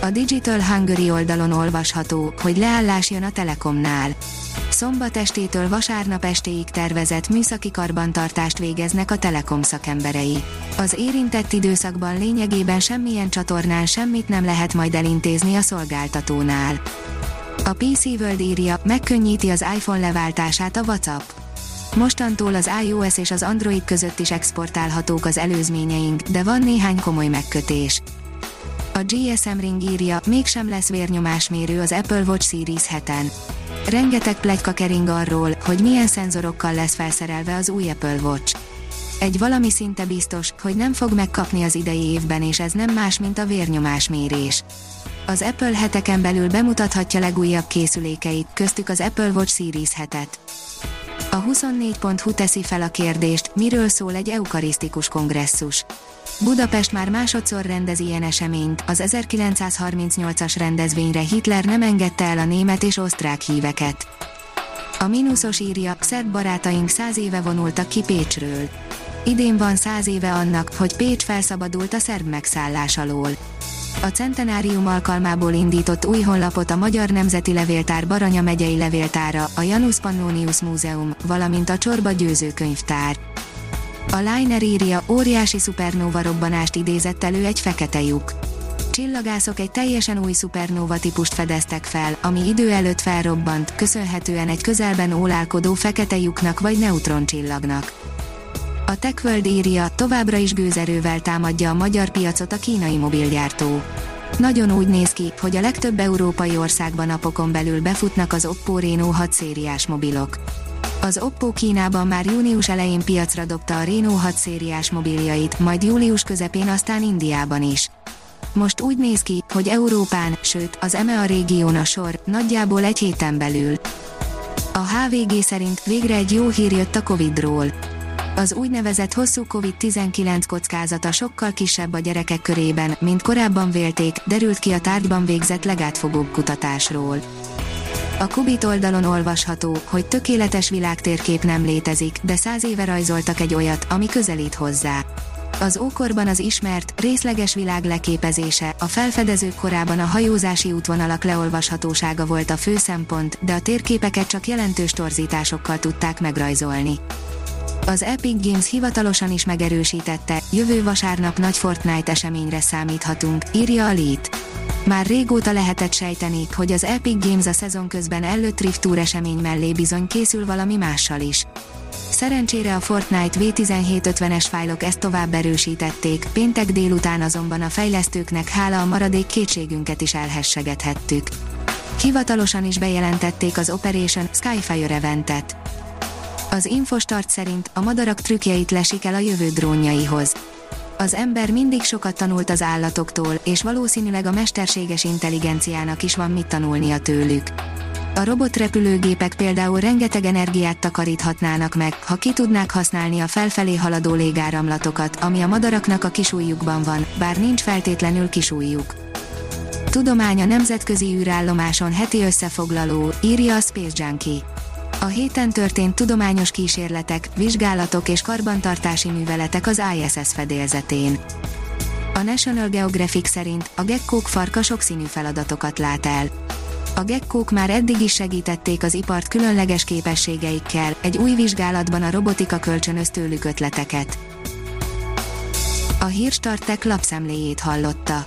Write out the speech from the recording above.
A Digital Hungary oldalon olvasható, hogy leállás jön a Telekomnál. Szombat estétől vasárnap estéig tervezett műszaki karbantartást végeznek a Telekom szakemberei. Az érintett időszakban lényegében semmilyen csatornán semmit nem lehet majd elintézni a szolgáltatónál. A PC World írja, megkönnyíti az iPhone leváltását a WhatsApp. Mostantól az iOS és az Android között is exportálhatók az előzményeink, de van néhány komoly megkötés. A GSM Ring írja, mégsem lesz vérnyomásmérő az Apple Watch Series 7-en. Rengeteg plegyka kering arról, hogy milyen szenzorokkal lesz felszerelve az új Apple Watch. Egy valami szinte biztos, hogy nem fog megkapni az idei évben és ez nem más, mint a vérnyomásmérés. Az Apple heteken belül bemutathatja legújabb készülékeit, köztük az Apple Watch Series 7-et. A 24.hu teszi fel a kérdést, miről szól egy eukarisztikus kongresszus. Budapest már másodszor rendez ilyen eseményt, az 1938-as rendezvényre Hitler nem engedte el a német és osztrák híveket. A mínuszos írja, szerb barátaink száz éve vonultak ki Pécsről. Idén van száz éve annak, hogy Pécs felszabadult a szerb megszállás alól. A centenárium alkalmából indított új honlapot a Magyar Nemzeti Levéltár Baranya megyei levéltára, a Janus Pannonius Múzeum, valamint a Csorba Győző Könyvtár. A Liner írja, óriási szupernóva robbanást idézett elő egy fekete lyuk. Csillagászok egy teljesen új szupernóva típust fedeztek fel, ami idő előtt felrobbant, köszönhetően egy közelben ólálkodó fekete lyuknak vagy neutroncsillagnak. A TechWorld írja, továbbra is gőzerővel támadja a magyar piacot a kínai mobilgyártó. Nagyon úgy néz ki, hogy a legtöbb európai országban napokon belül befutnak az Oppo Reno 6 szériás mobilok. Az Oppo Kínában már június elején piacra dobta a Reno 6 szériás mobiljait, majd július közepén aztán Indiában is. Most úgy néz ki, hogy Európán, sőt, az EMEA régión a sor, nagyjából egy héten belül. A HVG szerint végre egy jó hír jött a Covid-ról. Az úgynevezett hosszú COVID-19 kockázata sokkal kisebb a gyerekek körében, mint korábban vélték, derült ki a tárgyban végzett legátfogóbb kutatásról. A Kubit oldalon olvasható, hogy tökéletes világtérkép nem létezik, de száz éve rajzoltak egy olyat, ami közelít hozzá. Az ókorban az ismert, részleges világ leképezése, a felfedezők korában a hajózási útvonalak leolvashatósága volt a fő szempont, de a térképeket csak jelentős torzításokkal tudták megrajzolni. Az Epic Games hivatalosan is megerősítette, jövő vasárnap nagy Fortnite eseményre számíthatunk, írja a Lead. Már régóta lehetett sejteni, hogy az Epic Games a szezon közben előtt Rift Tour esemény mellé bizony készül valami mással is. Szerencsére a Fortnite V1750-es fájlok ezt tovább erősítették, péntek délután azonban a fejlesztőknek hála a maradék kétségünket is elhessegethettük. Hivatalosan is bejelentették az Operation Skyfire eventet. Az Infostart szerint a madarak trükkjeit lesik el a jövő drónjaihoz. Az ember mindig sokat tanult az állatoktól, és valószínűleg a mesterséges intelligenciának is van mit tanulnia tőlük. A robotrepülőgépek például rengeteg energiát takaríthatnának meg, ha ki tudnák használni a felfelé haladó légáramlatokat, ami a madaraknak a kisújjukban van, bár nincs feltétlenül kisújjuk. Tudomány a nemzetközi űrállomáson heti összefoglaló, írja a Space Junkie. A héten történt tudományos kísérletek, vizsgálatok és karbantartási műveletek az ISS fedélzetén. A National Geographic szerint a gekkók farka sokszínű feladatokat lát el. A gekkók már eddig is segítették az ipart különleges képességeikkel, egy új vizsgálatban a robotika kölcsönöz tőlük ötleteket. A Hírstartek lapszemléjét hallotta.